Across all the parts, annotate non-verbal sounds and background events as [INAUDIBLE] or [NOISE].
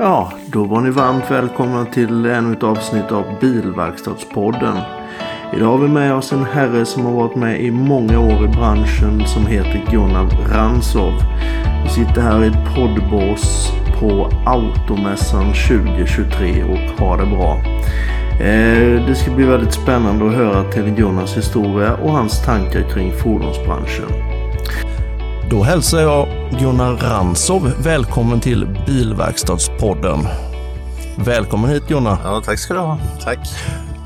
Ja, då var ni varmt välkomna till ännu ett avsnitt av Bilverkstadspodden. Idag har vi med oss en herre som har varit med i många år i branschen som heter Gunnar Ransov. Vi sitter här i ett poddbås på Automässan 2023 och har det bra. Eh, det ska bli väldigt spännande att höra till Gunnars historia och hans tankar kring fordonsbranschen. Då hälsar jag Gunnar Ransov välkommen till Bilverkstadspodden. Välkommen hit Gunnar. Ja, tack ska du ha. Tack.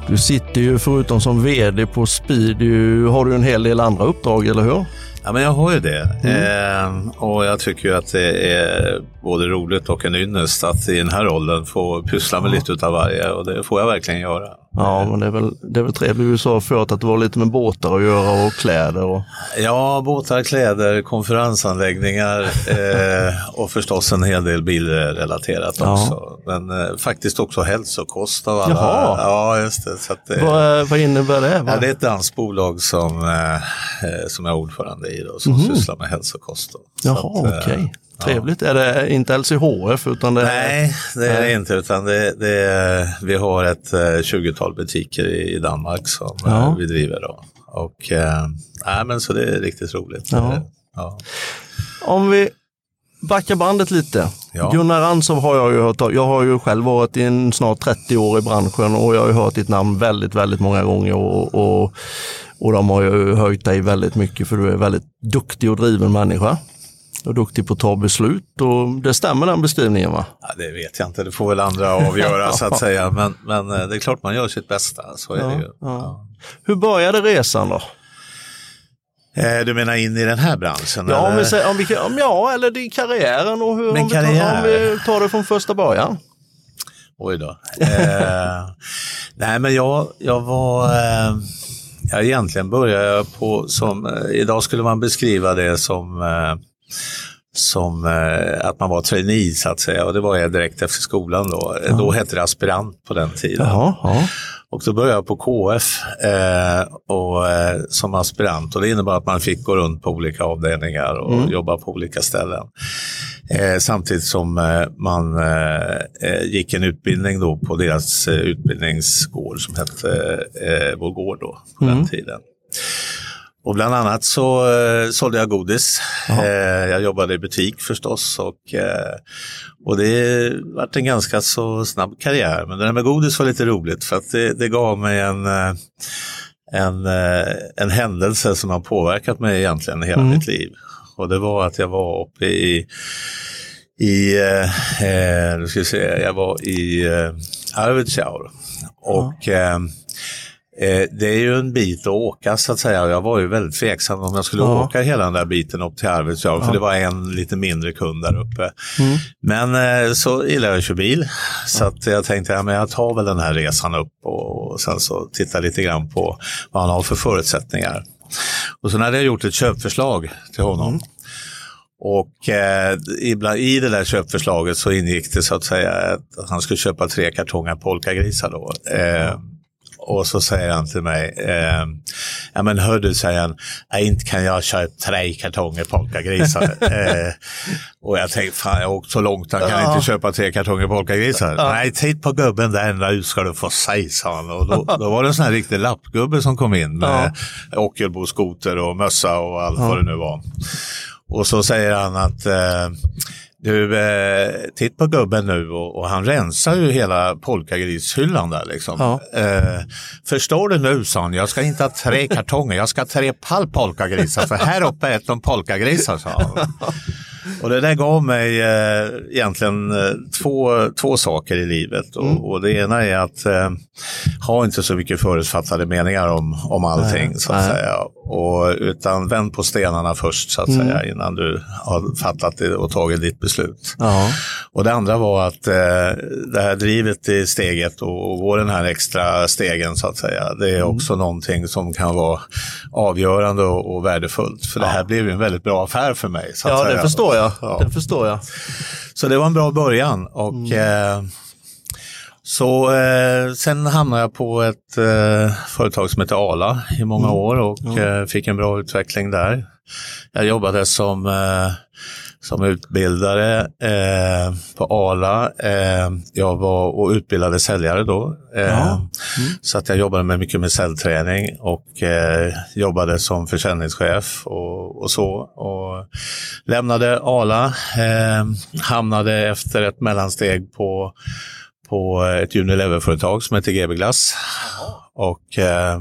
Du sitter ju förutom som VD på Speed, du, har du en hel del andra uppdrag, eller hur? Ja, men jag har ju det. Mm. Eh, och jag tycker ju att det är både roligt och en ynnest att i den här rollen få pyssla med ja. lite utav varje och det får jag verkligen göra. Ja, men det är väl, det är väl trevligt. Du sa förut att det var lite med båtar att göra och kläder. Och... Ja, båtar, kläder, konferensanläggningar [LAUGHS] eh, och förstås en hel del bilrelaterat ja. också. Men eh, faktiskt också hälsokost av alla. Jaha. Ja, just det. Så att, eh, vad, vad innebär det? Ja, det är ett dansbolag som, eh, eh, som jag är ordförande i då, som mm. sysslar med hälsokost. Då. Jaha, eh, okej. Okay. Trevligt. Är det inte LCHF utan det Nej, det är det inte. Utan det, det är, vi har ett 20-tal butiker i, Danmark som ja. vi driver. Då. Och, äh, men så det är riktigt roligt. Ja. ja. Om vi backar bandet lite. Ja. Gunnar Ransov har jag ju hört Jag har ju själv varit i en snart 30 år i branschen och jag har ju hört ditt namn väldigt, väldigt många gånger. Och, och, och de har ju höjt dig väldigt mycket för du är väldigt duktig och driven människa och duktig på att ta beslut. Och det stämmer den beskrivningen va? Ja, det vet jag inte, det får väl andra avgöra så att [LAUGHS] säga. Men, men eh, det är klart man gör sitt bästa, så är ja, det ju. Ja. Hur började resan då? Eh, du menar in i den här branschen? Ja, eller? Säger, om vi, om, ja eller i karriären och hur, om, karriär. vi tar, om vi tar det från första början. Oj då. Eh, nej men jag, jag var, eh, ja, egentligen började jag på som, eh, idag skulle man beskriva det som eh, som eh, att man var trainee så att säga och det var jag direkt efter skolan då. Ja. Då hette det aspirant på den tiden. Jaha, ja. Och då började jag på KF eh, och, eh, som aspirant och det innebar att man fick gå runt på olika avdelningar och mm. jobba på olika ställen. Eh, samtidigt som eh, man eh, gick en utbildning då på deras utbildningsgård som hette eh, Vår gård då på mm. den tiden. Och bland annat så eh, sålde jag godis. Eh, jag jobbade i butik förstås och, eh, och det vart en ganska så snabb karriär. Men det där med godis var lite roligt för att det, det gav mig en, eh, en, eh, en händelse som har påverkat mig egentligen hela mm. mitt liv. Och det var att jag var uppe i, i eh, eh ska säga, jag var i eh, Arvidsjaur. Och ja Eh, det är ju en bit att åka så att säga. Jag var ju väldigt tveksam om jag skulle ja. åka hela den där biten upp till Arvidsjaur ja. för det var en lite mindre kund där uppe. Mm. Men eh, så gillar jag att köra bil så att jag tänkte att ja, jag tar väl den här resan upp och, och sen så tittar lite grann på vad han har för förutsättningar. Och så hade jag gjort ett köpförslag till honom. Mm. Och eh, ibland, i det där köpförslaget så ingick det så att säga att han skulle köpa tre kartonger polkagrisar då. Eh, och så säger han till mig, eh, ja men hör du, säger han, inte kan jag köpa tre kartonger polkagrisar. [LAUGHS] eh, och jag tänkte, fan jag har åkt så långt, han kan ja. inte köpa tre kartonger polkagrisar. Ja. Nej, titta på gubben där, nu ska du få se, sa han. Och då, då var det en sån här riktig lappgubbe som kom in med ja. Ockelbo-skoter och mössa och allt ja. vad det nu var. Och så säger han att eh, du, eh, titt på gubben nu och, och, han rensar ju hela polkagrishyllan där liksom. Ja. Eh, förstår du nu, sa han, jag ska inte ha tre [LAUGHS] kartonger, jag ska ha tre pall polkagrisar, för här uppe äter de polkagrisar, sa han. Och det där gav mig eh, egentligen eh, två, två saker i livet. Och, mm. och det ena är att eh, ha inte så mycket förutfattade meningar om, om allting. Nej, så att nej. säga. Och, utan vänd på stenarna först så att mm. säga innan du har fattat det och tagit ditt beslut. Ja. Och det andra var att eh, det här drivet i steget och, och gå den här extra stegen så att säga. Det är mm. också någonting som kan vara avgörande och, och värdefullt. För ja. det här blev ju en väldigt bra affär för mig. Ja, det förstår jag. Ja. Det förstår jag. Så det var en bra början. Och, mm. eh, så eh, sen hamnade jag på ett eh, företag som heter Ala i många mm. år och mm. eh, fick en bra utveckling där. Jag jobbade som, eh, som utbildare eh, på Arla. Eh, jag var och utbildade säljare då. Mm. Så att jag jobbade med mycket med säljträning och jobbade som försäljningschef och, och så. Och lämnade Arla, eh, hamnade efter ett mellansteg på, på ett Unilever-företag som heter GB Glass. Och eh,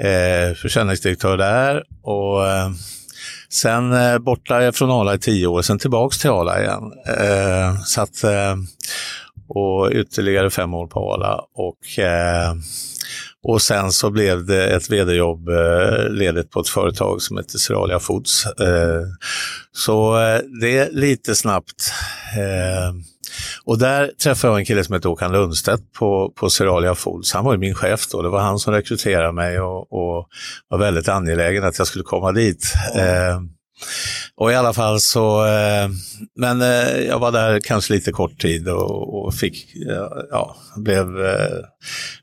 eh, försäljningsdirektör där. Och, eh, Sen eh, borta från Ala i tio år, sen tillbaks till Ala igen. Eh, så att, eh, och ytterligare fem år på Ala. Och, eh, och sen så blev det ett vd-jobb eh, ledigt på ett företag som heter Seralia Foods. Eh, så eh, det är lite snabbt. Eh, och där träffade jag en kille som hette Håkan Lundstedt på, på Seralia Foods. Han var ju min chef då. Det var han som rekryterade mig och, och var väldigt angelägen att jag skulle komma dit. Mm. Och i alla fall så, eh, men eh, jag var där kanske lite kort tid och, och fick, ja, blev, eh,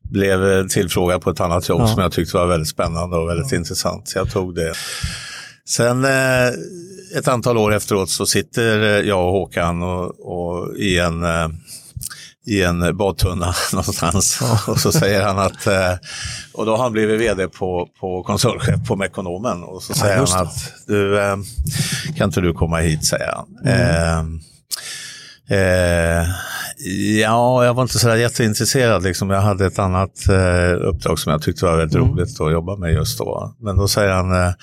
blev tillfrågad på ett annat jobb ja. som jag tyckte var väldigt spännande och väldigt ja. intressant. Så jag tog det. Sen ett antal år efteråt så sitter jag och Håkan och, och i en i en badtunna [LAUGHS] någonstans. Ja. Och så säger han att, [LAUGHS] eh, och då har han blivit vd på, på konsultchef på Mekonomen. Och så säger han att, du, eh, kan inte du komma hit, säger han. Mm. Eh, eh, ja, jag var inte så jätteintresserad. Liksom. Jag hade ett annat eh, uppdrag som jag tyckte var väldigt mm. roligt att jobba med just då. Men då säger han, eh,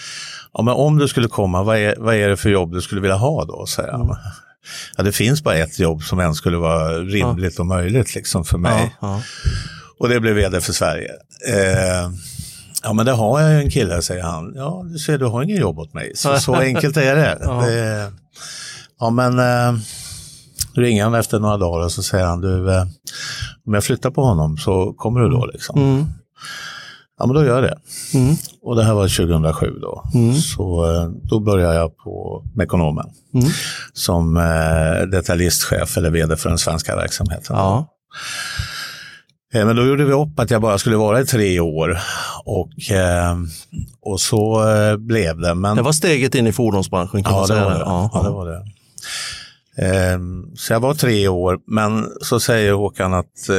ja, men om du skulle komma, vad är, vad är det för jobb du skulle vilja ha då? säger han. Mm. Ja, det finns bara ett jobb som än skulle vara rimligt ja. och möjligt liksom för mig. Ja, och det blev vd för Sverige. Eh, ja, men det har jag ju en kille, säger han. Ja, du ser, du har ingen jobb åt mig. Så, så [LAUGHS] enkelt är det. det ja, men eh, ringer han efter några dagar och så säger han, du, eh, om jag flyttar på honom så kommer du då liksom. Mm. Ja, men då gör jag det. Mm. Och det här var 2007 då. Mm. Så eh, då började jag på Mekonomen mm. som eh, detaljistchef eller vd för den svenska verksamheten. Ja. Eh, men då gjorde vi upp att jag bara skulle vara i tre år och, eh, och så blev det. Men... Det var steget in i fordonsbranschen kan ja, man säga. Det. Ja, ja, det var det. Ehm, så jag var tre år, men så säger Håkan att eh,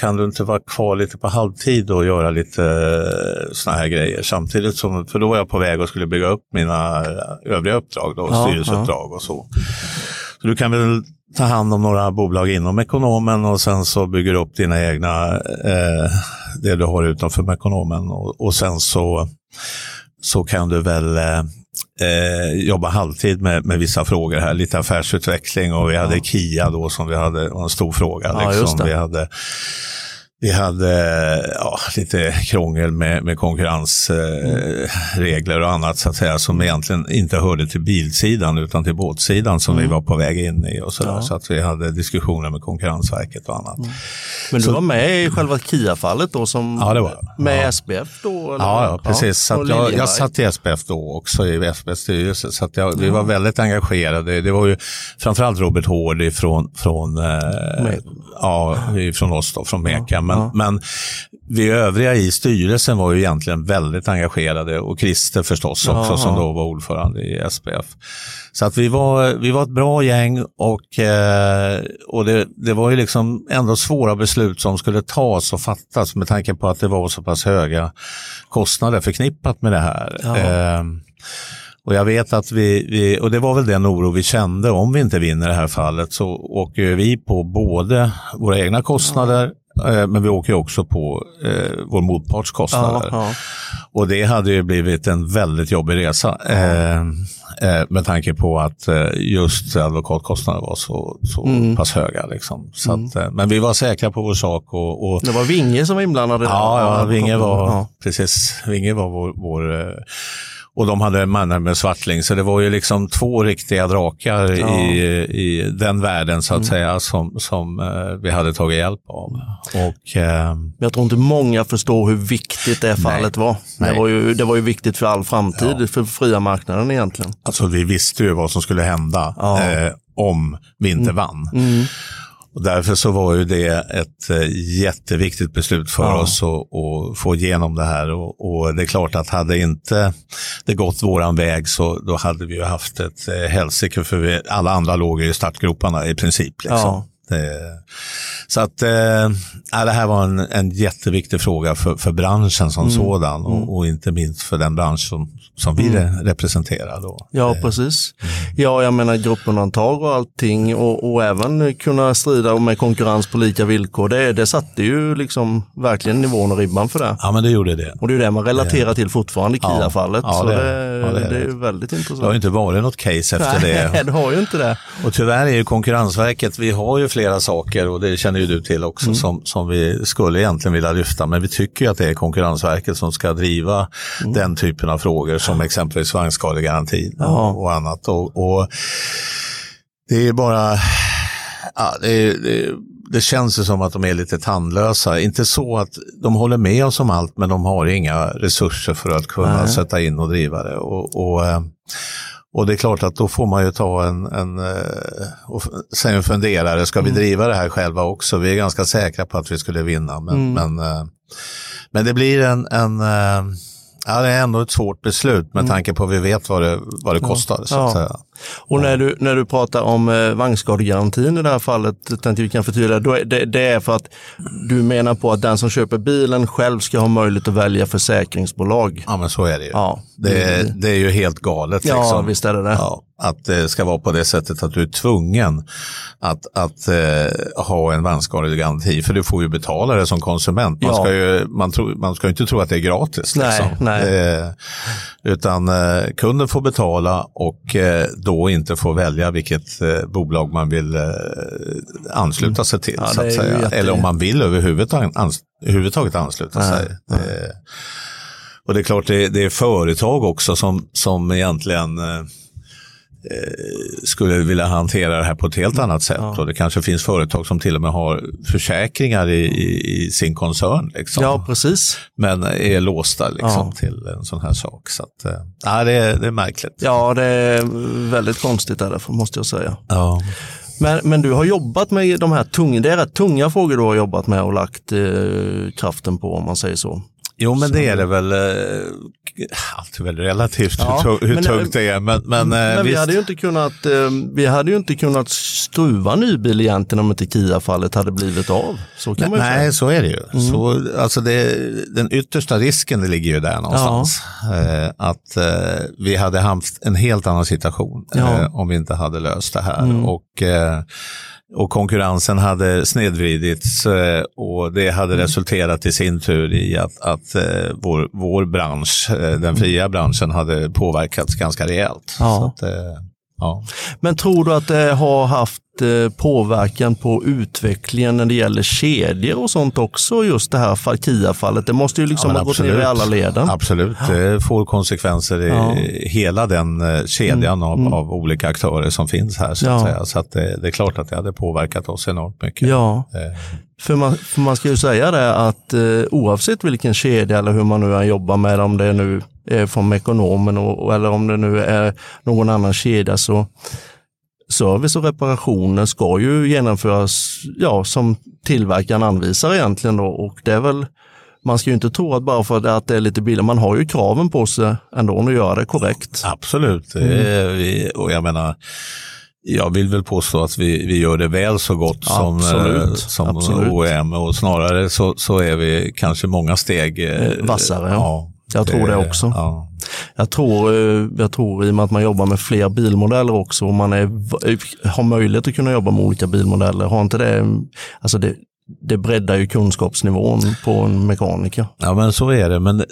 kan du inte vara kvar lite på halvtid och göra lite eh, såna här grejer samtidigt som, för då var jag på väg och skulle bygga upp mina övriga uppdrag, då, ja, styrelseuppdrag ja. och så. Så du kan väl ta hand om några bolag inom ekonomen och sen så bygger du upp dina egna, eh, det du har utanför ekonomen och, och sen så, så kan du väl eh, eh, jobba halvtid med, med vissa frågor här, lite affärsutveckling och vi hade ja. KIA då som vi hade, var en stor fråga. Ja, liksom. Vi hade vi hade ja, lite krångel med, med konkurrensregler eh, och annat så att säga som egentligen inte hörde till bilsidan utan till båtsidan som mm. vi var på väg in i. och Så, ja. så att vi hade diskussioner med Konkurrensverket och annat. Mm. Men du så, var med i själva KIA-fallet då som, ja, med ja. SPF då? Eller? Ja, ja, precis. så jag, jag satt i SPF då också i SPFs styrelse så jag, vi var väldigt engagerade. Det var ju framförallt Robert Hård från, från, eh, ja, från oss då, från Meka. Men, ja. men vi övriga i styrelsen var ju egentligen väldigt engagerade och Christer förstås också ja. som då var ordförande i SPF. Så att vi var, vi var ett bra gäng och, eh, och det, det var ju liksom ändå svåra beslut som skulle tas och fattas med tanke på att det var så pass höga kostnader förknippat med det här. Ja. Eh, och jag vet att vi, vi, och det var väl den oro vi kände, om vi inte vinner det här fallet så åker vi på både våra egna kostnader men vi åker också på eh, vår motparts kostnader. Ja, ja. Och det hade ju blivit en väldigt jobbig resa. Eh, eh, med tanke på att eh, just advokatkostnader var så, så mm. pass höga. Liksom. Så mm. att, eh, men vi var säkra på vår sak. Och, och... Det var Vinge som var inblandad? Ja, ja Vinge var, precis, Vinge var vår, vår och de hade mannar med Svartling, så det var ju liksom två riktiga drakar ja. i, i den världen så att mm. säga som, som eh, vi hade tagit hjälp av. Och, eh, jag tror inte många förstår hur viktigt det fallet nej, var. Nej. Det, var ju, det var ju viktigt för all framtid, ja. för fria marknaden egentligen. Alltså vi visste ju vad som skulle hända ja. eh, om vi inte mm. vann. Mm. Och därför så var ju det ett eh, jätteviktigt beslut för Ja. oss att, få igenom det här. Och, och det är klart att hade inte det gått våran väg så då hade vi ju haft ett eh, helsike för vi, alla andra låg i startgroparna i princip. Liksom. Ja. Det, så att eh, ja, det här var en, en jätteviktig fråga för, för branschen som sådan och, och inte minst för den bransch som, som vi re- representerar. Då. Ja, precis. Ja, jag menar gruppundantag och allting och, och även kunna strida med konkurrens på lika villkor. Det, det satte ju liksom verkligen nivån och ribban för det. Ja, men det gjorde det. Och det är det man relaterar till fortfarande i Ja. Kia-fallet. Ja, så det det, är. Ja, det är är det. ju väldigt intressant. Det har ju inte varit något case efter Nej, det. [LAUGHS] det har ju inte det. Och tyvärr är ju Konkurrensverket, vi har ju flera saker och det känner ju du till också Mm. som, som vi skulle egentligen vilja lyfta. Men vi tycker ju att det är Konkurrensverket som ska driva den typen av frågor som exempelvis vagnskadegarantin Mm. Ja. och, och annat. Och, och det är bara, ja, det, det, det känns ju som att de är lite tandlösa. Inte så att de håller med oss om allt men de har inga resurser för att kunna Nej. sätta in och driva det. Och, och, eh, och det är klart att då får man ju ta en, en eh, och sen en funderare, ska vi driva det här själva också? Vi är ganska säkra på att vi skulle vinna, men, men, eh, men det blir en, en eh, Ja, det är ändå ett svårt beslut med tanke på att vi vet vad det, vad det kostar. Så att Ja. säga. Och när du, när du pratar om eh, vagnskadegarantin i det här fallet, tänkte vi kan förtydliga, då är det, det är för att du menar på att den som köper bilen själv ska ha möjlighet att välja försäkringsbolag. Ja, men så är det ju. Ja, Det, det är ju helt galet. ja liksom. visst är det det. Ja, att det ska vara på det sättet att du är tvungen att, att eh, ha en vagnskadegaranti, för du får ju betala det som konsument. Man, Ja. ska, ju, man, tro, man ska inte tro att det är gratis. Nej, liksom. nej. Eh, utan eh, kunden får betala och eh, då inte får välja vilket eh, bolag man vill eh, ansluta sig till. Ja, så att säga. jätte- Eller om man vill överhuvudtaget, ans, överhuvudtaget ansluta sig. Det, och det är klart, det, det är företag också som, som egentligen eh, skulle vilja hantera det här på ett helt annat sätt. Och det kanske finns företag som till och med har försäkringar i, i, i sin koncern. Liksom. Ja, precis. Men är låsta liksom, Ja. till en sån här sak. Så att, eh, ja, det, är, det är märkligt. Ja, det är väldigt konstigt är det, måste jag säga. Ja. Men, men du har jobbat med de här tunga, det är rätt tunga frågor du har jobbat med och lagt eh, kraften på om man säger så. Jo, men det är det väl. Eh, allt är väl relativt Ja, hur, hur tungt det är. Men, men, eh, Men vi visst. hade, ju inte kunnat, eh, vi hade ju inte kunnat skruva ny bil egentligen om inte Kia-fallet hade blivit av. Så kan man ju Nej, så är det ju. Så, alltså det, den yttersta risken det ligger ju där någonstans. Eh, att eh, vi hade haft en helt annan situation Ja. eh, om vi inte hade löst det här. Och, eh, och konkurrensen hade snedvridits eh, och det hade resulterat i sin tur i att, att eh, vår, vår bransch, eh, den fria branschen, hade påverkats ganska rejält. Ja. Att, ja. Men tror du att det har haft eh, påverkan på utvecklingen när det gäller kedjor och sånt också, just det här fall- Kia-fallet? Det måste ju liksom Ja, ha gått ner i alla leden. Absolut, det får konsekvenser i Ja. hela den eh, kedjan av, av olika aktörer som finns här. Så, att Ja. så att det, det är klart att det hade påverkat oss enormt mycket. Ja, Eh, för man, för man ska ju säga det att eh, oavsett vilken kedja eller hur man nu än jobbar med, om det nu är från ekonomen och, eller om det nu är någon annan kedja, så service och reparationer ska ju genomföras ja, som tillverkaren anvisar egentligen. Då. Och det är väl, man ska ju inte tro att bara för att det är lite billigare, man har ju kraven på sig ändå att göra det korrekt. absolut, det Mm. och jag menar jag vill väl påstå att vi, vi gör det väl så gott som, Absolut, eh, som absolut. OEM och snarare så, så är vi kanske många steg eh, vassare, ja. Jag tror det också. Ja. Jag tror, eh, jag tror i och med att man jobbar med fler bilmodeller också och man är, har möjlighet att kunna jobba med olika bilmodeller. Har inte det, alltså det, det breddar ju kunskapsnivån på en mekaniker. Ja men så är det, men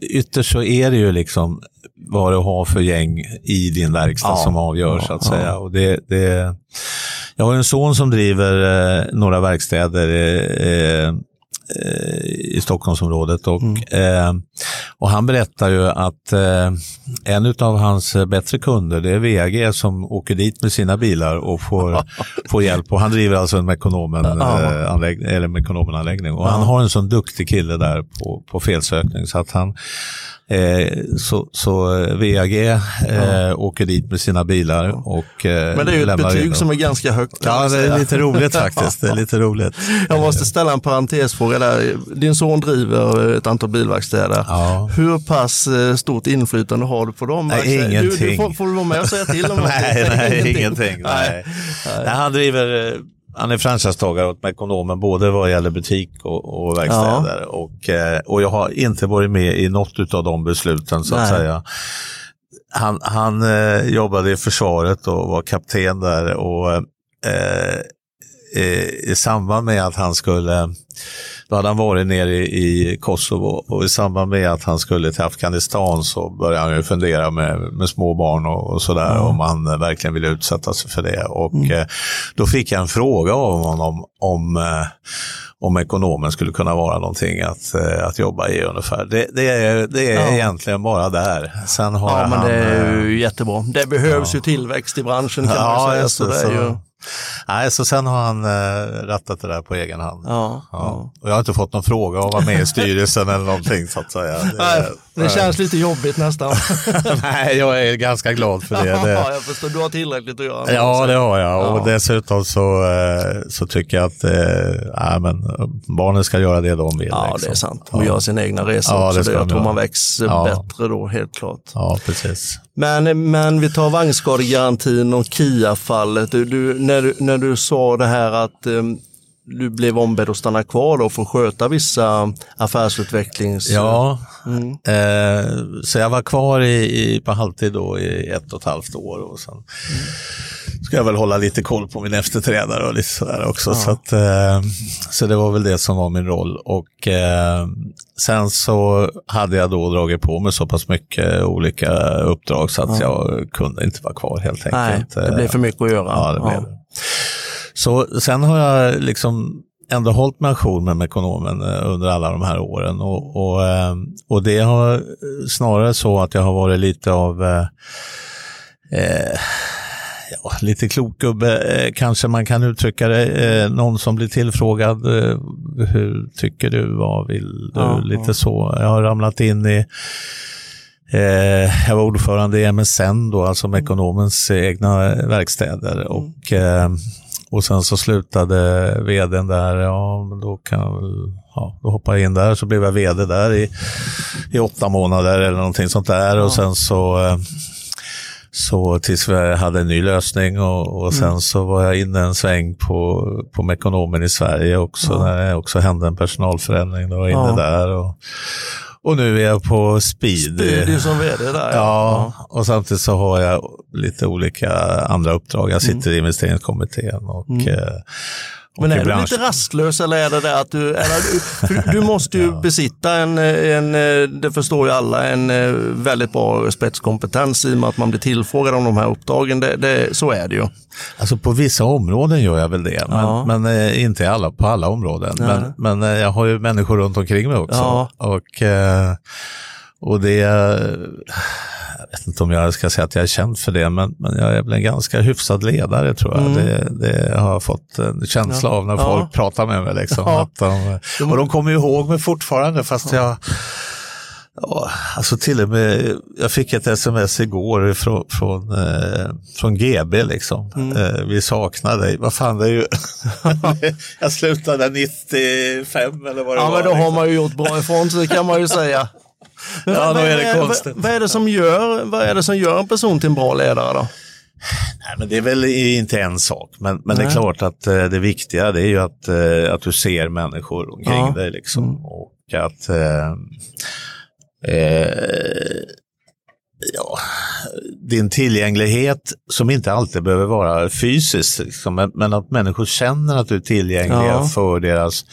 ytterst så är det ju liksom vad du har för gäng i din verkstad Ja, som avgör ja, så att ja. säga. Och det, det, jag har en son som driver eh, några verkstäder eh, eh, i Stockholmsområdet. Och, mm. eh, och han berättar ju att eh, en av hans bättre kunder det är VAG som åker dit med sina bilar och får, [LAUGHS] får hjälp. Och han driver alltså en Mekonomen-anläggning. Mekonomen och han har en sån duktig kille där på, på felsökning så att han Eh, så, så eh, VAG eh, ja. åker dit med sina bilar och eh, Men det är ju ett betyg som är ganska högt. Ja, det är lite roligt [LAUGHS] faktiskt. Det är lite roligt. Jag måste ställa en parentesfråga där. Din son driver ett antal bilverkstäder. Ja. Hur pass eh, stort inflytande har du på dem? Nej, ingenting. Du, du får, får, du vara med och säga till om [LAUGHS] nej, nej, [LAUGHS] ingenting. ingenting nej. Nej. Han driver han är franchisetagare åt Mekonomen både vad gäller butik och, och verkstäder. Ja. Och, eh, och jag har inte varit med i något av de besluten så att Nej. säga. Han, han eh, jobbade i försvaret och var kapten där och eh, i samband med att han skulle då hade han varit nere i Kosovo och i samband med att han skulle till Afghanistan så började han fundera med, med små barn och, och sådär mm. om han verkligen ville utsätta sig för det. Och mm. eh, då fick jag en fråga av honom om, eh, om ekonomen skulle kunna vara någonting att, eh, att jobba i ungefär. Det, det är, det är ja. egentligen bara där. Sen har ja, han, men det är ju eh, jättebra. Det behövs ja. ju tillväxt i branschen kan ja, man säga. Så det är ju... Nej, så sen har han äh, rattat det där på egen hand. Ja, ja. Och jag har inte fått någon fråga om att vara med i styrelsen eller någonting så att säga. [LAUGHS] Det, det känns lite jobbigt nästan. [LAUGHS] Nej, jag är ganska glad för det. [LAUGHS] det... Ja, jag förstår, du har tillräckligt att göra. Ja, det har jag. Ja. Och dessutom så, eh, så tycker jag att äh, men, barnen ska göra det de vill. Ja, liksom. det är liksom. sant. Och ja. göra sin egna resa ja, också. Det, jag tror man växer ja. bättre då, helt klart. Ja, precis. Men, men vi tar vagnskadegarantin och KIA-fallet. Du, när, du, när du sa det här att um, du blev ombedd att stanna kvar för att sköta vissa affärsutvecklings... Ja, mm. eh, så jag var kvar i, i, på halvtid då i ett och ett halvt år och sen mm. ska jag väl hålla lite koll på min efterträdare och lite sådär också. Ja. Så, att, eh, så det var väl det som var min roll. Och eh, sen så hade jag då dragit på mig så pass mycket olika uppdrag så att ja. jag kunde inte vara kvar helt enkelt. Nej, det blev för mycket att göra. Ja, det blev så sen har jag liksom ändå hållit mig ajour med Mekonomen eh, under alla de här åren och, och, eh, och det har snarare så att jag har varit lite av eh, eh, ja, lite klok gubbe, kanske man kan uttrycka det. Någon som blir tillfrågad, hur tycker du, vad vill du? Ja, lite ja. så. Jag har ramlat in i jag var ordförande i MSN, då, alltså Mekonomens egna verkstäder. Och, och sen så slutade vdn där, ja då kan jag väl, ja, då hoppade jag in där så blev jag vd där i, i åtta månader eller någonting sånt där ja. och sen så eh, så tills vi hade en ny lösning och, och sen mm. så var jag inne en sväng på, på Mekonomen i Sverige också, ja. när det också hände en personalförändring. Då var jag inne där. Och, och nu är jag på Speed. Speed som vd där. Ja. ja, och samtidigt så har jag lite olika andra uppdrag. Jag sitter mm. i investeringskommittén och mm. Eh, men är du lite rastlös eller är det det att du, du, du, måste ju [LAUGHS] ja. besitta en, en, det förstår ju alla, en eh, väldigt bra spetskompetens i och med att man blir tillfrågad om de här uppdragen. Det, det, så är det ju. Alltså på vissa områden gör jag väl det, men, ja. men eh, inte alla, på alla områden. Men, men eh, jag har ju människor runt omkring mig också. Ja. Och, och det jag vet inte om jag ska säga att jag är känd för det, men, men jag är väl en ganska hyfsad ledare tror jag. Mm. Det, det, har jag fått en känsla ja. av när ja. folk pratar med mig. Liksom, ja. att de, och de kommer ihåg mig fortfarande fast jag Ja, alltså till och med, jag fick ett sms igår från, från, eh, från GB liksom. Mm. Eh, vi saknar dig. Vad fan, det är ju... [LAUGHS] jag slutade 95 eller vad det ja, var. Ja, men då liksom. har man ju gjort bra ifrån sig kan man ju säga. Men ja, vad, är det konstigt. Vad, vad, är det som gör, vad är det som gör en person till en bra ledare då? Nej, men det är väl inte en sak, men, men det är klart att eh, det viktiga det är ju att, eh, att du ser människor omkring ja. dig. Liksom, mm. Och att eh, eh, ja, din tillgänglighet som inte alltid behöver vara fysisk, liksom, men, men, att människor känner att du är tillgängliga ja. för deras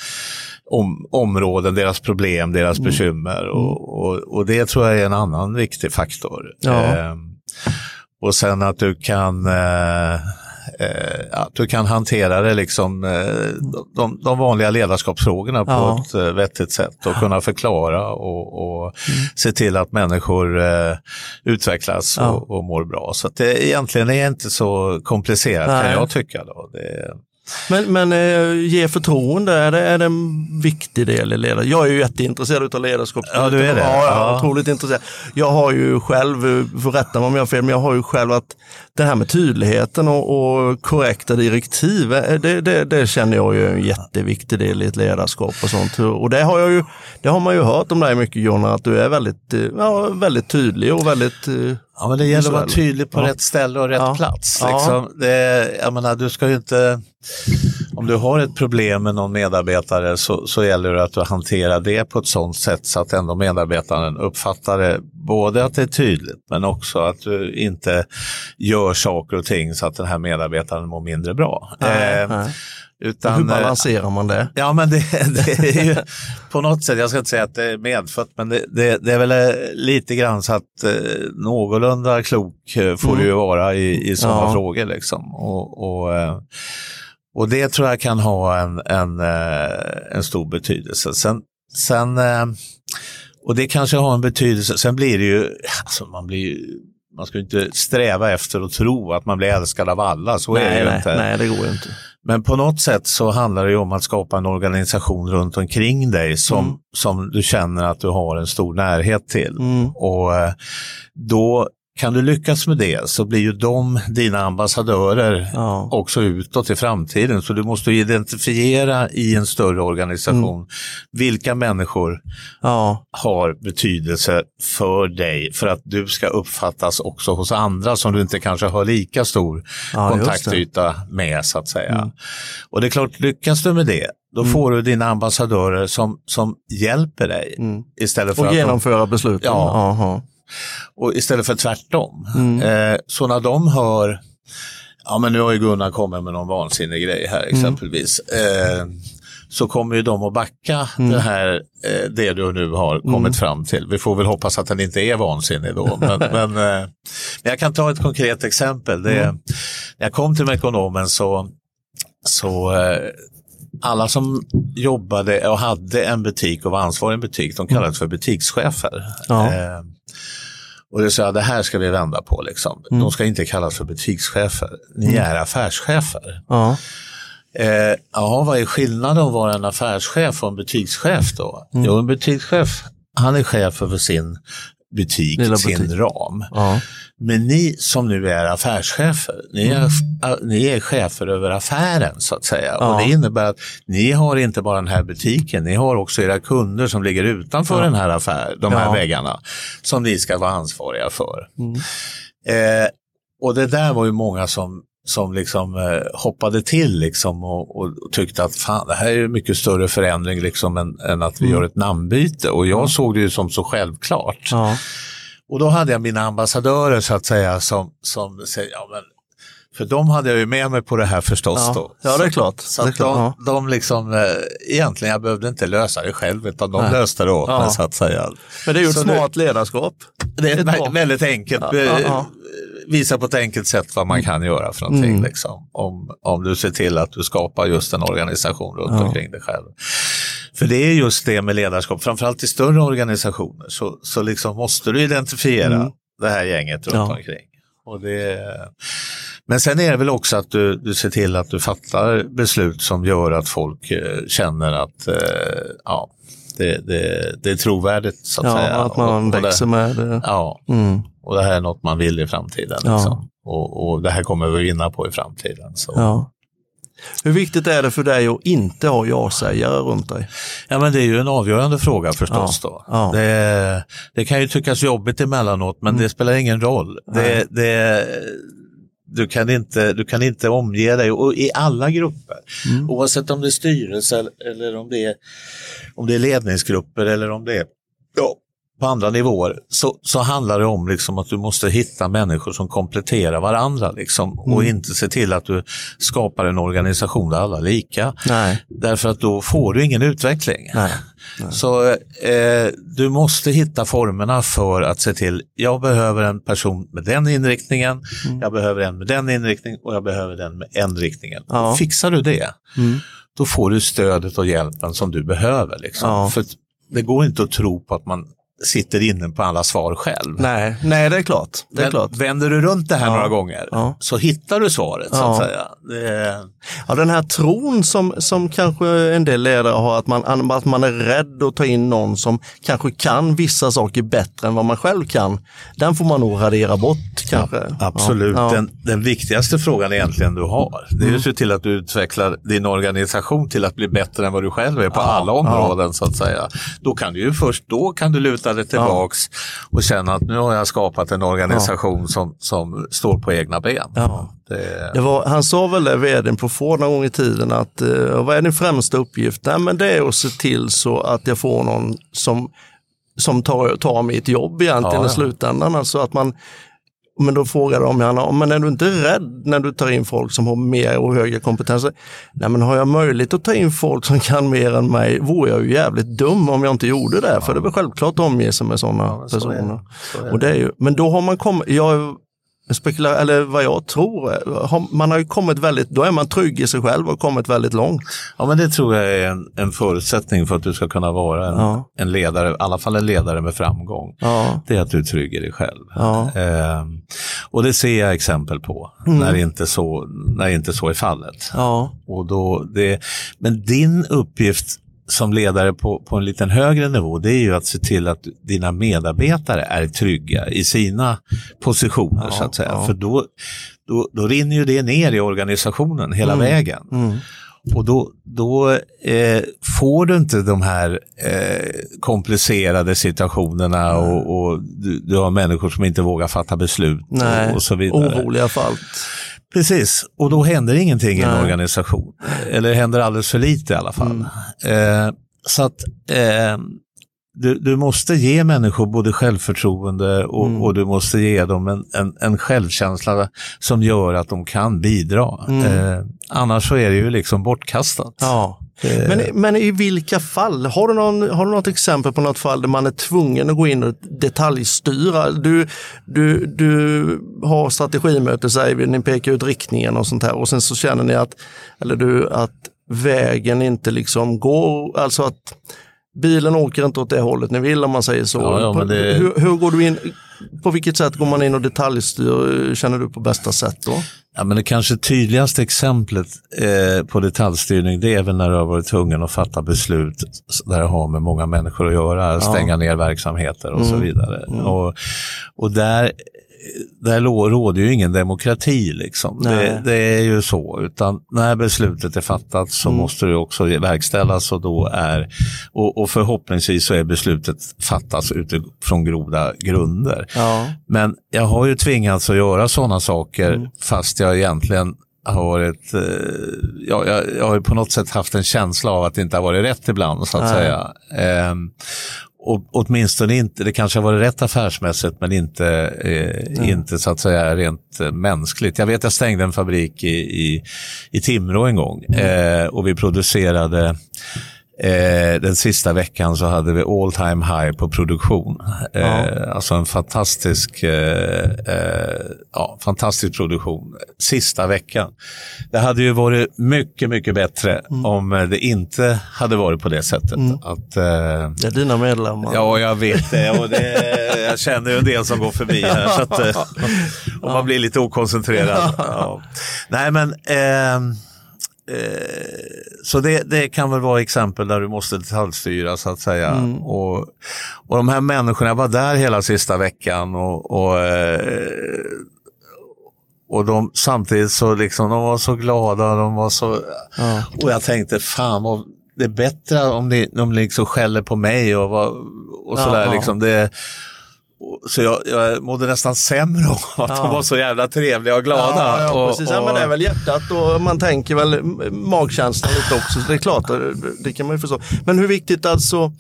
om, områden, deras problem, deras mm. bekymmer. Och, och, och, det tror jag är en annan viktig faktor. Ja. Eh, och sen att du kan eh, eh, att du kan hantera det liksom, eh, de, de vanliga ledarskapsfrågorna på Ja. ett eh, vettigt sätt och kunna förklara och, och se till att människor utvecklas Ja. och, och mår bra. Så det egentligen är inte så komplicerat kan Nej. jag tycka. Då. Det, Men, men eh, ge förtroende, är det, är det en viktig del i ledarskap? Jag är ju jätteintresserad av ledarskap. Ja, du är det? Ja, jag är otroligt intresserad. Jag har ju själv, eh, får rätta mig om jag har fel, men jag har ju själv att det här med tydligheten och, och korrekta direktiv, eh, det, det, det känner jag ju är en jätteviktig del i ett ledarskap och sånt. Och det har, jag ju, det har man ju hört om dig mycket Jonna, att du är väldigt, ja, väldigt tydlig och väldigt... Ja, men det gäller att vara tydlig på Ja. rätt ställe och rätt Ja. plats. Ja. Liksom. Det, jag menar, du ska inte, om du har ett problem med någon medarbetare så, så gäller det att du hanterar det på ett sådant sätt så att ändå medarbetaren uppfattar det, både att det är tydligt men också att du inte gör saker och ting så att den här medarbetaren mår mindre bra. Nej, Eh, nej. Utan, Hur eh, balanserar man det? Ja, men det, det är ju [LAUGHS] på något sätt, jag ska inte säga att det är medfött, men det, det, det är väl eh, lite grann så att eh, någorlunda klok får Mm. du ju vara i, i sådana Ja. frågor. Liksom. Och, och, och det tror jag kan ha en, en, en stor betydelse. Sen, sen och det kanske har en betydelse, sen blir det ju, alltså man blir ju man ska inte sträva efter att tro att man blir älskad av alla, så är det nej, ju nej, inte. nej, det går ju inte. Men på något sätt så handlar det ju om att skapa en organisation runt omkring dig som, Mm. som du känner att du har en stor närhet till. Mm. Och eh, då kan du lyckas med det så blir ju de dina ambassadörer Ja. också utåt i framtiden. Så du måste identifiera i en större organisation Mm. vilka människor Ja. har betydelse för dig för att du ska uppfattas också hos andra som du inte kanske har lika stor Ja, kontaktyta med så att säga. Mm. Och det är klart, lyckas du med det, då Mm. får du dina ambassadörer som, som hjälper dig Mm. istället för Och att de, genomföra besluten. Ja. Aha. Och istället för tvärtom. Mm. Eh, så när de hör, ja men nu har ju Gunnar kommit med någon vansinnig grej här Mm. exempelvis. Eh, så kommer ju de att backa Mm. det här, eh, det du nu har kommit fram till. Vi får väl hoppas att den inte är vansinnig då. Men, [LAUGHS] men, eh, men jag kan ta ett konkret exempel. Det, Mm. När jag kom till Mekonomen så, så eh, alla som jobbade och hade en butik och var ansvarig i en butik, de kallades för butikschefer. Ja. Och det jag, det här ska vi vända på. Liksom. Mm. De ska inte kallas för butikschefer, ni är affärschefer. Ja. Eh, jaha, vad är skillnaden att vara en affärschef och en butikschef då? Mm. Jo, en butikschef, han är chef över sin butik, Lilla sin butik. ram. Ja. Men ni som nu är affärschefer, ni är, äh, ni är chefer över affären så att säga. Ja. Och det innebär att ni har inte bara den här butiken, ni har också era kunder som ligger utanför Ja. den här affären, de här Ja. väggarna, som ni ska vara ansvariga för. Mm. Eh, och det där var ju många som, som liksom eh, hoppade till liksom och, och tyckte att fan, det här är ju mycket större förändring liksom än, än att vi Mm. gör ett namnbyte. Och jag såg det ju som så självklart. Och då hade jag mina ambassadörer så att säga som, som säger, ja men, för de hade jag ju med mig på det här förstås Ja. då. ja, det är klart. Så att klart. de, de liksom, eh, egentligen jag behövde inte lösa det själv utan de Nej. löste det åt Ja. mig så att säga. Men det är ju ett Så det- smart ledarskap. Det är Ett väldigt enkelt, Ja, ja, eh, ja. visa på ett enkelt sätt vad man kan göra för någonting. Mm. Liksom, om, om du ser till att du skapar just en organisation runt omkring dig själv. För det är just det med ledarskap, framförallt i större organisationer så, så liksom måste du identifiera Mm. det här gänget runt Ja. omkring. Och det, men sen är det väl också att du, du ser till att du fattar beslut som gör att folk eh, känner att eh, ja, det, det, det är trovärdigt. Så att Ja, säga. att man Och- och växer det, med det. Ja, Mm. och det här är något man vill i framtiden. Ja. Liksom. Och, och det här kommer vi vinna på i framtiden. Så. Ja. Ja. Hur viktigt är det för dig att inte ha ja-sägare runt dig? men det är ju en avgörande fråga förstås. Ja, Då. ja. Det, det kan ju tyckas jobbigt emellanåt men Mm. det spelar ingen roll. Det, det, du, kan inte, du kan inte omge dig, och i alla grupper, Mm. oavsett om det är styrelse eller om det är, om det är ledningsgrupper eller om det är ja, på andra nivåer så, så handlar det om liksom att du måste hitta människor som kompletterar varandra liksom, och Mm. inte se till att du skapar en organisation där alla är lika. Nej. Därför att då får du ingen utveckling. Nej. Så eh, du måste hitta formerna för att se till, jag behöver en person med den inriktningen, Mm. jag behöver en med den inriktningen och jag behöver den med en riktningen. Ja. Fixar du det, Mm. då får du stödet och hjälpen som du behöver. Liksom. Ja. För det går inte att tro på att man sitter inne på alla svar själv. Nej. Nej, det är klart. Det är Men klart. Vänder du runt det här Ja. några gånger Ja. så hittar du svaret. Så Ja. att säga. Det, Ja, den här tron som, som kanske en del ledare har, att man, att man är rädd att ta in någon som kanske kan vissa saker bättre än vad man själv kan. Den får man nog radera bort kanske. Absolut. Den, den viktigaste frågan egentligen du har, det är ju att se till att du utvecklar din organisation till att bli bättre än vad du själv är på alla områden så att säga. Då kan du ju först då kan du luta dig tillbaks och känna att nu har jag skapat en organisation som, som står på egna ben. Ja. Det, Det var, han sa väl det, vdn på Ford någon gång i tiden, att eh, vad är din främsta uppgift? Nej, men det är att se till så att jag får någon som, som tar, tar mitt jobb egentligen Ja, ja. i slutändan. Alltså att man, men då frågade de gärna, men är du inte rädd när du tar in folk som har mer och högre kompetenser? Nej, men har jag möjlighet att ta in folk som kan mer än mig vore jag ju jävligt dum om jag inte gjorde det. För det är väl självklart att omge sig med sådana men så är det. personer. så är Och det är ju, men då har man kommit, jag spekulerar, eller vad jag tror, man har ju kommit väldigt, då är man trygg i sig själv och kommit väldigt långt. Ja, men det tror jag är en, en förutsättning för att du ska kunna vara en, Ja. en ledare, i alla fall en ledare med framgång. Ja, Det är att du är trygg i dig själv. Ja. Ehm, och det ser jag exempel på när, inte så, när inte så är fallet. ja, Och då det, men din uppgift som ledare på, på en liten högre nivå, det är ju att se till att dina medarbetare är trygga i sina positioner Ja, så att säga. ja. För då, då, då rinner ju det ner i organisationen hela vägen. mm, Och då, då eh, får du inte de här eh, komplicerade situationerna och, och du, du har människor som inte vågar fatta beslut nej, och, och så vidare. oroliga fall. Precis, och då händer ingenting i en Nej. organisation. Eller händer alldeles för lite i alla fall. Mm. Eh, så att eh, du, du måste ge människor både självförtroende och, Mm. och du måste ge dem en, en, en självkänsla som gör att de kan bidra. Mm. Eh, annars så är det ju liksom bortkastat. Ja. Eh, Men, men i vilka fall? Har du, någon, har du något exempel på något fall där man är tvungen att gå in och detaljstyra? Du, du, du har strategimöte, säger vi, ni pekar ut riktningen och sånt här och sen så känner ni att, eller du, att vägen inte liksom går, alltså att bilen åker inte åt det hållet ni vill om man säger så. Ja, ja, det- hur, hur går du in, på vilket sätt går man in och detaljstyr, känner du på bästa sätt då? Ja, men det kanske tydligaste exemplet eh, på detaljstyrning det är väl när du har varit tvungen att fatta beslut där det har med många människor att göra, stänga ner verksamheter och så vidare. Och, och där, där råder ju ingen demokrati. Liksom. Det, det är ju så, utan när beslutet är fattat så måste det också verkställas och, då är, och, och förhoppningsvis så är beslutet fattas utifrån goda grunder. Ja. Men jag har ju tvingats att göra sådana saker Mm. fast jag egentligen har varit, eh, ja, jag, jag har på något sätt haft en känsla av att det inte har varit rätt ibland så att Nej. säga. Ehm, och, åtminstone inte, det kanske varit rätt affärsmässigt men inte, eh, inte så att säga rent eh, mänskligt. Jag vet jag stängde en fabrik i, i, i Timrå en gång Mm. eh, och vi producerade Eh, den sista veckan så hade vi all time high på produktion. Eh, Alltså en fantastisk, eh, eh, ja, fantastisk produktion. Sista veckan. Det hade ju varit mycket, mycket bättre om eh, det inte hade varit på det sättet. Att, eh, Det är dina medlemmar. Ja, jag vet det. Och det jag känner ju en del som går förbi här. Så att, eh, och man blir lite okoncentrerad. Ja. Nej, men... Eh, så det, det kan väl vara exempel där du måste detaljstyra så att säga. Och, och de här människorna, jag var där hela sista veckan och, och, eh, och de, samtidigt så liksom, de var så glada, de var så... Ja. Och jag tänkte, fan vad, det är bättre om ni, de liksom skäller på mig och, och sådär. Ja, ja. Liksom det, så jag, jag mådde nästan sämre av att Ja. de var så jävla trevliga och glada. Ja, ja, och, precis. Ja, men det är väl hjärtat och man tänker väl magkänslan lite också. Så det är klart, det, det kan man ju förstå. Men hur viktigt alltså,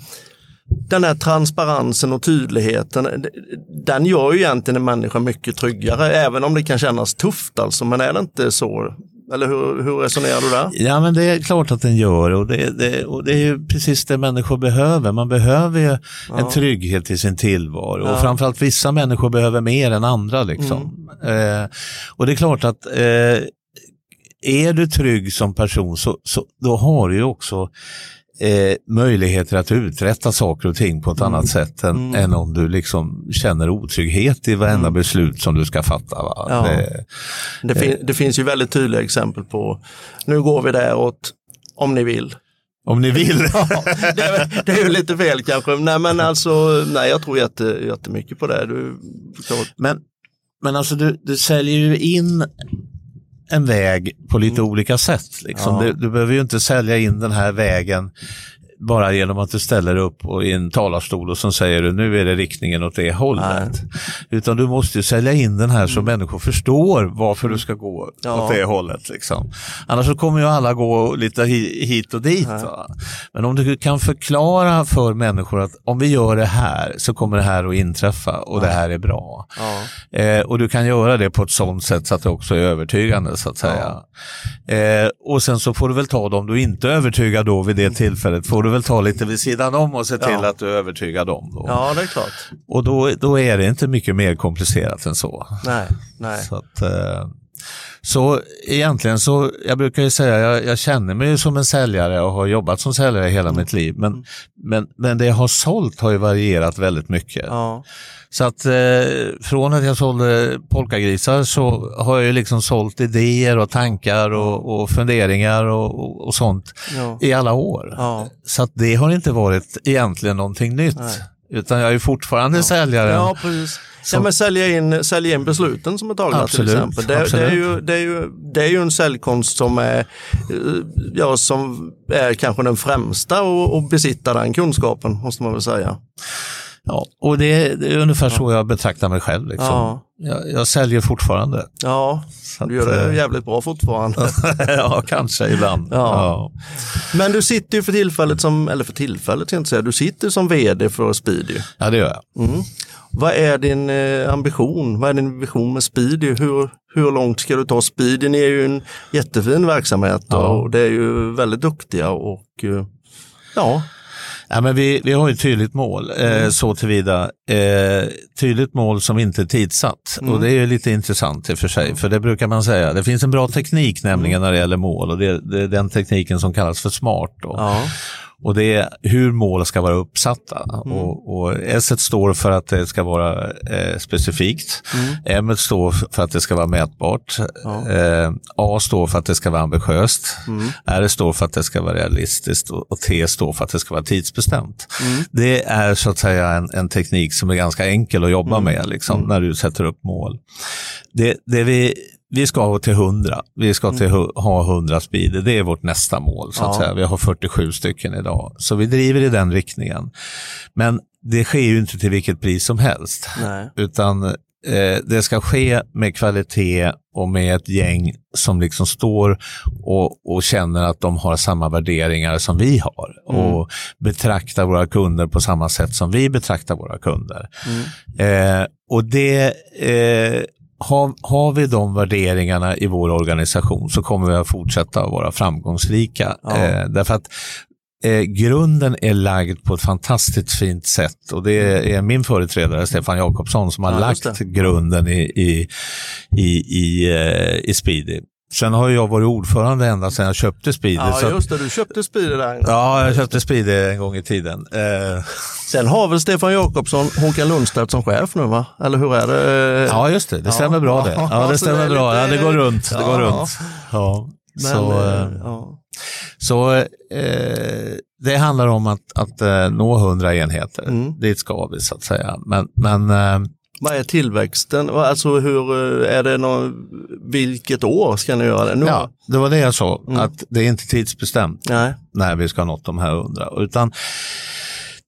den här transparensen och tydligheten, den gör ju egentligen en människa mycket tryggare, även om det kan kännas tufft alltså. Men är det inte så? Eller hur, hur resonerar du där? Ja, men det är klart att den gör och det, det, och det är ju precis det människor behöver. Man behöver ju ja. en trygghet i sin tillvaro ja. och framförallt vissa människor behöver mer än andra. Liksom. Mm. Eh, och det är klart att eh, är du trygg som person så, så då har du ju också eh, möjligheter att uträtta saker och ting på ett mm. annat sätt än, mm. än, om du liksom känner otrygghet i varenda mm. beslut som du ska fatta. Ja. Det, det, fin det, finns ju väldigt tydliga exempel på, nu går vi däråt om ni vill. Om ni vill. [LAUGHS] ja, det, är, det är ju lite fel kanske. Nej men alltså, nej jag tror jätte, jättemycket på det. Du, men, men alltså du, du säljer ju in en väg på lite mm. olika sätt. Liksom. Ja. Du, du, behöver ju inte sälja in den här vägen bara genom att du ställer upp i en talarstol och så säger du nu är det riktningen åt det hållet. Nej. Utan du måste ju sälja in den här så mm. människor förstår varför du ska gå ja. åt det hållet. Liksom. Annars så kommer ju alla gå lite hit och dit. Men om du kan förklara för människor att om vi gör det här så kommer det här att inträffa och ja. det här är bra. Ja. Eh, och du kan göra det på ett sådant sätt så att det också är övertygande så att säga. Eh, och sen så får du väl ta dem du inte är övertygad då vid det tillfället. Får du väl ta lite vid sidan om och se till ja. att du övertygar dem. Då. Ja, det är klart. Och då, då är det inte mycket mer komplicerat än så. Nej, nej. Så, att, eh, så egentligen så, jag brukar ju säga, jag, jag, känner mig som en säljare och har jobbat som säljare hela mm. mitt liv. Men, mm. men, men det jag har sålt har ju varierat väldigt mycket. Ja. Så att eh, från att jag sålde polkagrisar så har jag ju liksom sålt idéer och tankar och, och funderingar och, och, och sånt ja. i alla år. Ja. Så att det har inte varit egentligen någonting nytt. Nej. Utan jag är fortfarande ja. säljare. Ja, precis. Ja, men sälja in, sälja in besluten som är tagna absolut, till exempel. Det, det, är ju, det, är ju, det är ju en säljkonst som är, eh, ja, som är kanske den främsta att besitta den kunskapen, måste man väl säga. Ja, och det, det är ungefär så jag betraktar mig själv. Liksom. Ja. Jag, jag, säljer fortfarande. Ja, du gör det eh, jävligt bra fortfarande. [LAUGHS] ja, kanske ibland. Ja. ja. Men du sitter ju för tillfället som, eller för tillfället ska jag inte säga, du sitter som vd för Speedy. Ja, det gör jag. Mm. Vad är din eh, ambition? Vad är din vision med Speedy? Hur, hur långt ska du ta Speedy? Ni är ju en jättefin verksamhet ja. och det är ju väldigt duktiga och eh, ja, Ja, men vi, vi har ett tydligt mål eh, mm. så tillvida. Eh, tydligt mål som inte är tidsatt mm. och det är lite intressant i och för sig. För det brukar man säga. Det finns en bra teknik nämligen mm. när det gäller mål och det, det är den tekniken som kallas för SMART. Ja. Och det är hur mål ska vara uppsatta. Mm. Och, och, S står för att det ska vara eh, specifikt. Mm. M står för att det ska vara mätbart. Ja. Eh, A står för att det ska vara ambitiöst. Mm. R står för att det ska vara realistiskt och, och T står för att det ska vara tidsbestämt. Mm. Det är så att säga en, en, teknik som är ganska enkel att jobba mm. med liksom, mm. när du sätter upp mål. Det, det vi vi ska till 100. Vi ska till mm. ha 100 speeder. Det är vårt nästa mål. så att ja. säga. Vi har 47 stycken idag. Så vi driver i den riktningen. Men det sker ju inte till vilket pris som helst. Nej. Utan eh, det ska ske med kvalitet och med ett gäng som liksom står och, och känner att de har samma värderingar som vi har mm. och betraktar våra kunder på samma sätt som vi betraktar våra kunder. Mm. Eh, och det eh, har, har vi de värderingarna i vår organisation så kommer vi att fortsätta vara framgångsrika. Ja. Eh, därför att eh, grunden är lagd på ett fantastiskt fint sätt och det är min företrädare Stefan Jakobsson som har ja, lagt grunden i, i, i, i, eh, i Speedy. Sen har jag varit ordförande ända sedan jag köpte Speedy. Ja, just det. Du köpte Speedy där. Ja, jag köpte Speedy en gång i tiden. Eh. Sen har väl Stefan Jakobsson Håkan Lundstedt som chef nu, va? Eller hur är det? Ja, just det. Det stämmer ja. bra det. Ja, det stämmer det bra. Ja, det går runt. Det går runt. Ja. Men, så eh, ja. så eh, det handlar om att, att eh, nå 100 enheter. Mm. Dit ska vi så att säga. Men, men eh, vad är tillväxten? Alltså hur är det någon, vilket år ska ni göra det? Nu? Ja, det var det jag sa, mm. att det är inte tidsbestämt Nej. när vi ska ha nått de här hundra. Utan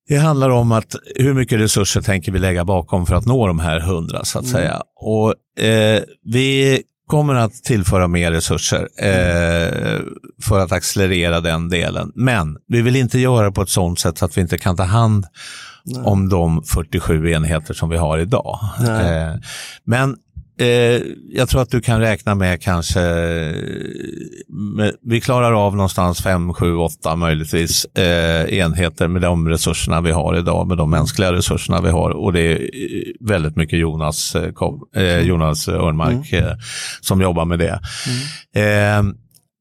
det handlar om att hur mycket resurser tänker vi lägga bakom för att nå de här hundra så att mm. säga. Och eh, vi kommer att tillföra mer resurser eh, för att accelerera den delen. Men vi vill inte göra det på ett sådant sätt så att vi inte kan ta hand Nej. om de 47 enheter som vi har idag. Eh, men Eh, jag tror att du kan räkna med kanske, med, vi klarar av någonstans 5, 7, 8 möjligtvis eh, enheter med de resurserna vi har idag, med de mänskliga resurserna vi har. Och det är väldigt mycket Jonas, eh, eh Jonas Örnmark mm. Eh, som jobbar med det. Mm.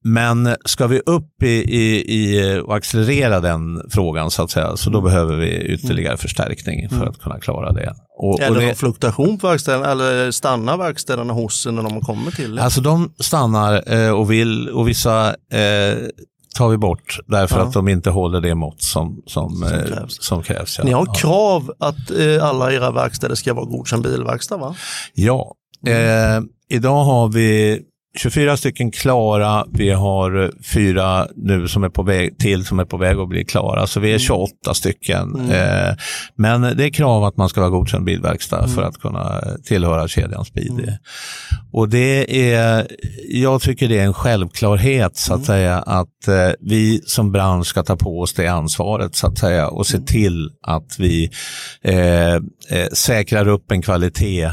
Men ska vi upp i, i, i, och accelerera den frågan så att säga, så då mm. behöver vi ytterligare mm. förstärkning för mm. att kunna klara det. Och, är det, det någon fluktuation på verkstäderna eller stannar verkstäderna hos när de kommer till det? Alltså de stannar eh, och vill och vissa eh, tar vi bort därför ja. att de inte håller det mått som, som, som eh, krävs. Som krävs ja. Ni har krav att eh, alla era verkstäder ska vara godkänd bilverkstad va? Ja, eh, idag har vi 24 stycken klara, vi har fyra nu som är på väg till som är på väg att bli klara, så vi är 28 mm. stycken. Mm. Eh, men det är krav att man ska vara godkänd bilverkstad mm. för att kunna tillhöra kedjan Speedy. Mm. Och det är, jag tycker det är en självklarhet så att mm. säga att eh, vi som bransch ska ta på oss det ansvaret så att säga och se mm. till att vi eh, eh, säkrar upp en kvalitet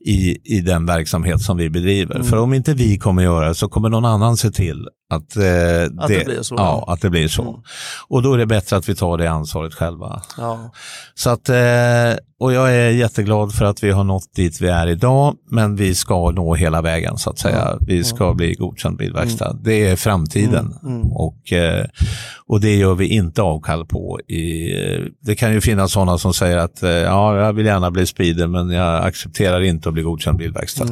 i, i den verksamhet som vi bedriver. Mm. För om inte vi kommer göra det så kommer någon annan se till att, eh, att, det, det, blir så. Ja, att det blir så. Mm. Och då är det bättre att vi tar det ansvaret själva. Ja. Så att, eh, och jag är jätteglad för att vi har nått dit vi är idag, men vi ska nå hela vägen så att säga. Vi ska bli godkänd bilverkstad. Mm. Det är framtiden mm. mm. och, eh, och det gör vi inte avkall på. I, det kan ju finnas sådana som säger att eh, ja, jag vill gärna bli speeder men jag accepterar inte att bli godkänd bilverkstad.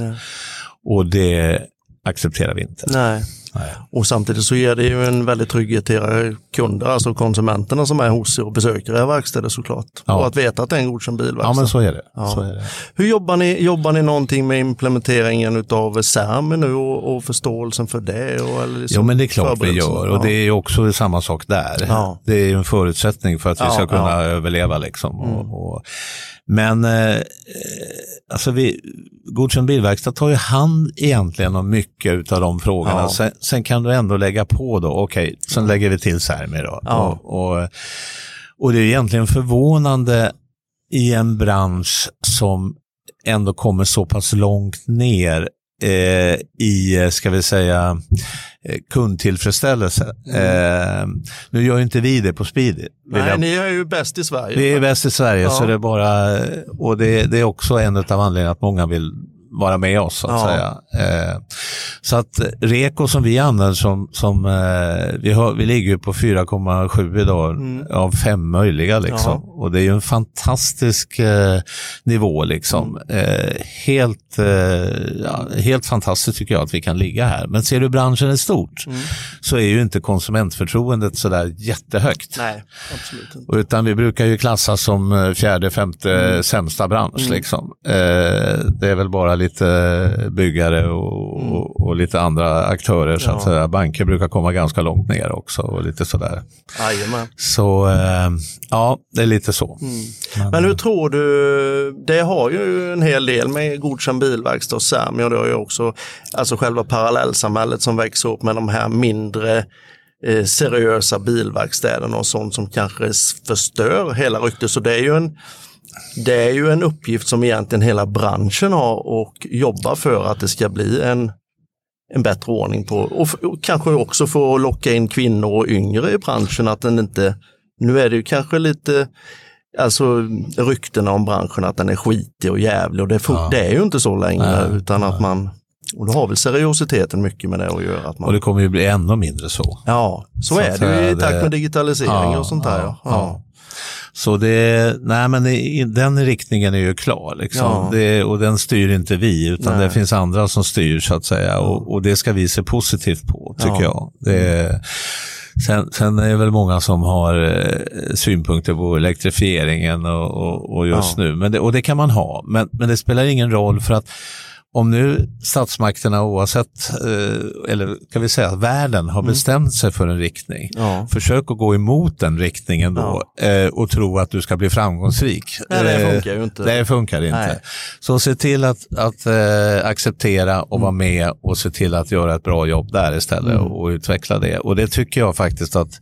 Och det accepterar vi inte. Nej. Nej. Och samtidigt så ger det ju en väldig trygghet till era kunder, alltså konsumenterna som är hos er och besöker era verkstäder såklart. Ja. Och att veta att det är en godkänd bilverkstad. Ja, men så är det. Ja. Så är det. Hur jobbar ni? Jobbar ni någonting med implementeringen av SERM nu och, och, förståelsen för det? Och, liksom jo, men det är klart vi gör och det är också samma sak där. Ja. Det är en förutsättning för att vi ska kunna överleva liksom. Mm. Och, och, men eh, alltså vi, Godkänd bilverkstad tar ju hand egentligen om mycket av de frågorna. Ja. Sen, sen, kan du ändå lägga på då, okej, okay, sen mm. lägger vi till Sermi då. Ja. Och, och, och, det är egentligen förvånande i en bransch som ändå kommer så pass långt ner eh, i, ska vi säga, eh, kundtillfredsställelse. Mm. Eh, nu gör inte vi det på Speedy. Nej, jag... ni är ju bäst i Sverige. Vi är bäst i Sverige, ja. så det är bara, och det, det är också en av anledningarna att många vill vara med oss så att ja. säga. Eh, så att Reko som vi använder som, som eh, vi, har, vi ligger på 4,7 idag mm. av fem möjliga liksom. Ja. Och det är ju en fantastisk eh, nivå liksom. Mm. Eh, helt, eh, ja, helt fantastiskt tycker jag att vi kan ligga här. Men ser du branschen i stort mm. så är ju inte konsumentförtroendet sådär jättehögt. Nej, absolut inte. Utan vi brukar ju klassas som eh, fjärde, femte mm. sämsta bransch mm. liksom. det är väl bara lite byggare och, mm. och, lite andra aktörer. Så att säga. Banker brukar komma ganska långt ner också och lite sådär. Jajamän. Så eh, ja, det är lite så. Mm. Men, Men hur tror du, det har ju en hel del med godkänd bilverkstad och Sami och det har ju också alltså själva parallellsamhället som växer upp med de här mindre eh, seriösa bilverkstäderna och sånt som kanske förstör hela ryktet. Så det är ju en det är ju en uppgift som egentligen hela branschen har och jobbar för att det ska bli en, en bättre ordning på och, och kanske också få locka in kvinnor och yngre i branschen att den inte, nu är det ju kanske lite Alltså ryktena om branschen att den är skitig och jävlig och det, ja. det är ju inte så längre nej, utan att man och då har väl seriositeten mycket med det att göra. Att man... Och det kommer ju bli ännu mindre så. Ja, så, så är det ju i takt med digitalisering ja, och sånt där. Ja. Så det, nej men den riktningen är ju klar liksom. Ja. Det, och den styr inte vi utan nej. det finns andra som styr så att säga och, och det ska vi se positivt på tycker ja. jag. Det, Sen, sen är det väl många som har eh, synpunkter på elektrifieringen och, och, och just ja. nu, men det, och det kan man ha. Men, men det spelar ingen roll för att om nu statsmakterna oavsett, eh, eller kan vi säga att världen har mm. bestämt sig för en riktning, ja. försök att gå emot den riktningen då ja. eh, och tro att du ska bli framgångsrik. Nej, det eh, funkar ju inte. Det funkar inte. Nej. Så se till att, att acceptera och mm. vara med och se till att göra ett bra jobb där istället mm. och, och, utveckla det. Och det tycker jag faktiskt att,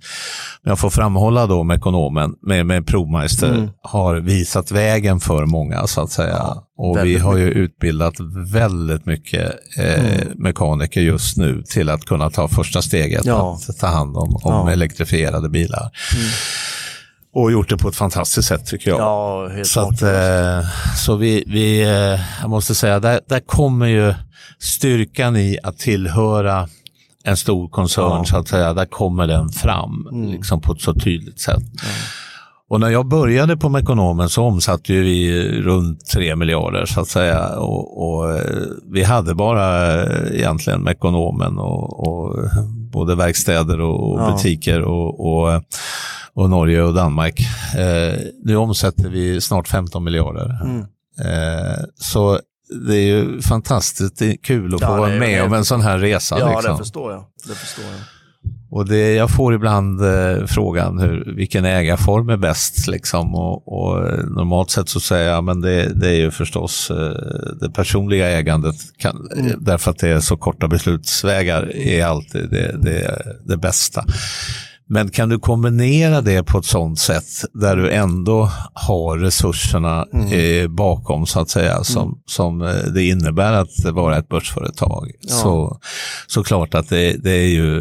jag får framhålla då med ekonomen, med, med provmeister, mm. har visat vägen för många så att säga. Ja. Och väldigt vi har ju utbildat väldigt mycket eh, mm. mekaniker just nu till att kunna ta första steget ja. att ta hand om, om ja. elektrifierade bilar. Mm. Och gjort det på ett fantastiskt sätt tycker jag. Ja, så att, eh, så vi, vi eh, jag måste säga, där, där kommer ju styrkan i att tillhöra en stor koncern, så att säga, där kommer den fram mm. liksom på ett så tydligt sätt. Och när jag började på Mekonomen så omsatte vi runt 3 miljarder så att säga. Och, och eh, vi hade bara eh, egentligen Mekonomen och, och både verkstäder och, ja. butiker och, och, och, Norge och Danmark. Eh, nu omsätter vi snart 15 miljarder. Mm. Eh, så det är ju fantastiskt kul att ja, få vara med om en sån här resa. Ja, liksom. det förstår jag. Det förstår jag. Och det, jag får ibland eh, frågan hur, vilken ägarform är bäst. Liksom, och, och eh, normalt sett så säger jag men det, det är ju förstås eh, det personliga ägandet. Kan, mm. Därför att det är så korta beslutsvägar är alltid det, det, det bästa. Men kan du kombinera det på ett sådant sätt där du ändå har resurserna mm. eh, bakom så att säga som, mm. som eh, det innebär att vara ett börsföretag. Ja. Så, så klart att det, det är ju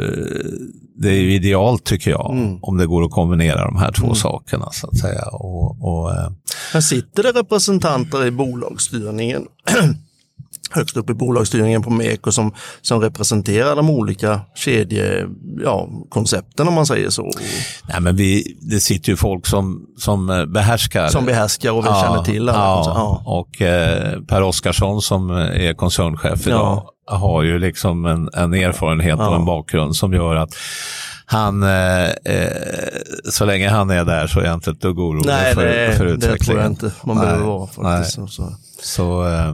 det är ju idealt tycker jag, mm. om det går att kombinera de här två mm. sakerna. så att säga. Och, och, eh. Här sitter det representanter i bolagsstyrningen [CLEARS THROAT] högst upp i bolagsstyrningen på Meko som, som representerar de olika kedjekoncepten ja, om man säger så. Nej, men vi, det sitter ju folk som, som eh, behärskar. Som behärskar och vi ja, känner till alla. Ja, och eh, Per Oskarsson som är koncernchef idag har ju liksom en, en erfarenhet och en bakgrund som gör att han, eh, eh, så länge han är där så är jag inte ett dugg orolig för, för utvecklingen. Nej, det tror jag inte man behöver vara faktiskt. Nej. Så, så eh,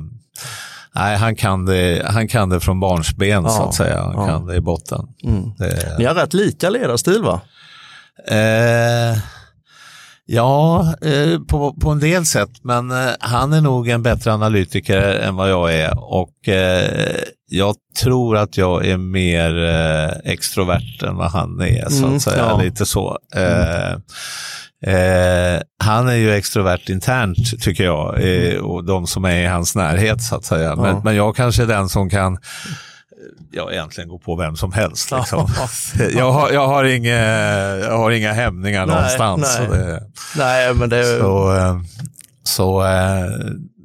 Nej, han kan det, han kan det från barnsben ja, så att säga. Han ja. kan det i botten. Mm. Det... Ni har rätt lika ledarstil va? Eh, ja, eh, på, på en del sätt, men eh, han är nog en bättre analytiker än vad jag är och eh, jag tror att jag är mer eh, extrovert än vad han är, så att mm, säga. Ja. Lite så. Mm. Eh, han är ju extrovert internt tycker jag eh, och de som är i hans närhet så att säga. Ja. Men, men jag kanske är den som kan ja, egentligen gå på vem som helst. Liksom. [LAUGHS] jag, har, jag, har inga, jag har inga hämningar nej, någonstans. Nej. Det, nej, men det... Så, eh, så eh,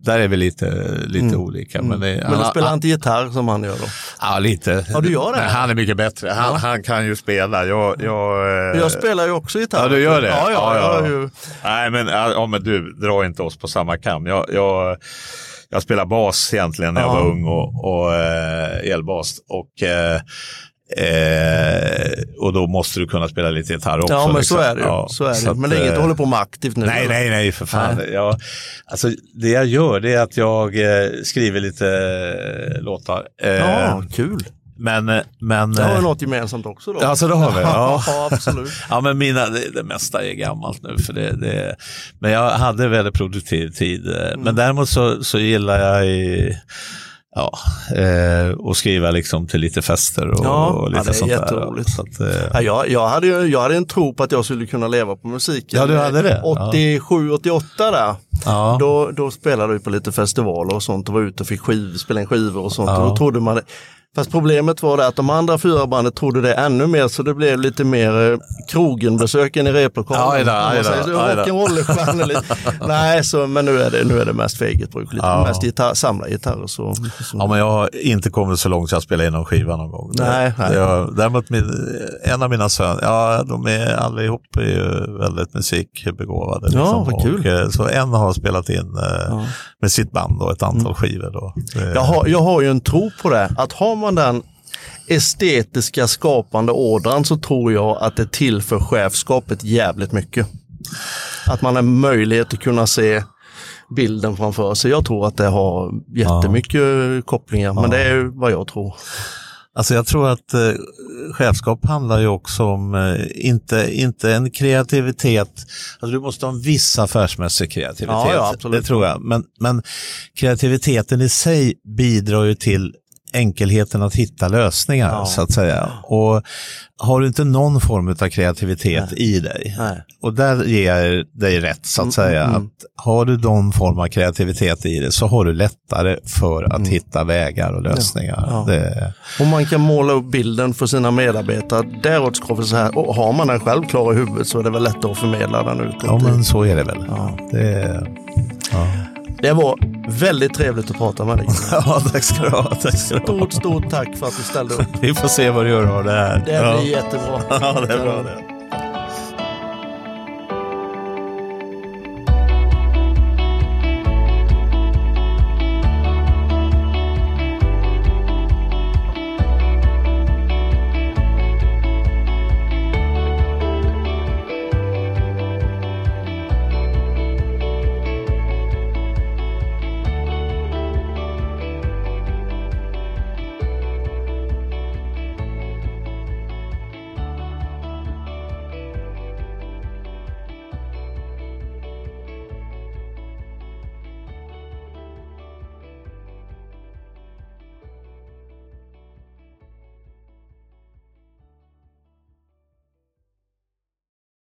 där är vi lite, lite mm. olika. Men, det, men han, spelar han inte gitarr som han gör då? Ja, lite. Ja, du gör det? Men han är mycket bättre. Han, ja. han kan ju spela. Jag, jag, eh, jag spelar ju också gitarr. Ja, du gör det? Ja, ja. ja, ja. Nej, men, ja, men du, dra inte oss på samma kam. Jag, jag, jag spelade bas egentligen när jag var ung och, och eh, elbas. Och, eh, Eh, och då måste du kunna spela lite gitarr också. Ja, men liksom. så är det ju. Ja, så är det. Att, men det är inget du håller på med aktivt nu? Nej, nej, nej, för fan. Nej. Jag, alltså, det jag gör det är att jag eh, skriver lite eh, låtar. ja, kul. Men, men, det har vi något gemensamt också då. Alltså det har vi? [LAUGHS] Ja, ja absolut. [LAUGHS] ja, men mina, det, det mesta är gammalt nu. För det, det, men jag hade väldigt produktiv tid. Mm. Men däremot så, så gillar jag i, Ja, eh, och skriva liksom till lite fester och, ja, och lite ja, det är sånt jätteroligt. där. Att, eh. ja, jag, jag, hade, jag hade en tro på att jag skulle kunna leva på musiken. Ja, du hade det? 87, 88 där. Ja. Då, då spelade vi på lite festivaler och sånt och var ute och fick skiv, spela in skivor och sånt. Ja. Och då trodde man, Fast problemet var det att de andra fyra bandet trodde det ännu mer så det blev lite mer eh, krogenbesöken i replokalen. Rock'n'roll [LAUGHS] Nej, så, men nu är det, nu är det mest för eget bruk. Lite ja. mest gitarr, samla gitarrer. Så, så. Ja, men jag har inte kommit så långt så jag spelar in någon skiva någon gång. Nej, det, nej. Jag, däremot min, en av mina söner, ja de är allihop är ju väldigt musikbegåvade. Liksom. Ja, vad kul. Och, eh, så en har spelat in eh, ja. Med sitt band och ett antal mm. skivor. Då. Jag, har, jag har ju en tro på det, att har man den estetiska skapande ådran så tror jag att det tillför chefskapet jävligt mycket. Att man har möjlighet att kunna se bilden framför sig. Jag tror att det har jättemycket ja. kopplingar, men det är vad jag tror. Alltså jag tror att eh, chefskap handlar ju också om, eh, inte, inte en kreativitet, alltså du måste ha en viss affärsmässig kreativitet, ja, ja, det tror jag. Men, men kreativiteten i sig bidrar ju till enkelheten att hitta lösningar ja. så att säga. Och har du inte någon form av kreativitet Nej. i dig, Nej. och där ger jag dig rätt så att mm, säga, mm, mm. att har du någon form av kreativitet i dig så har du lättare för att mm. hitta vägar och lösningar. Ja. Det... Och man kan måla upp bilden för sina medarbetare däråt ska vi så här, och har man den själv klar i huvudet så är det väl lättare att förmedla den ut. Ja men så är det väl. Ja. Det... Det var väldigt trevligt att prata med dig. [LAUGHS] ja, tack ska du ha. Tack ska ha. Stort, stort tack för att du ställde upp. [LAUGHS] Vi får se vad du gör av det här. Det blir ja. jättebra. [LAUGHS] ja, det är bra det.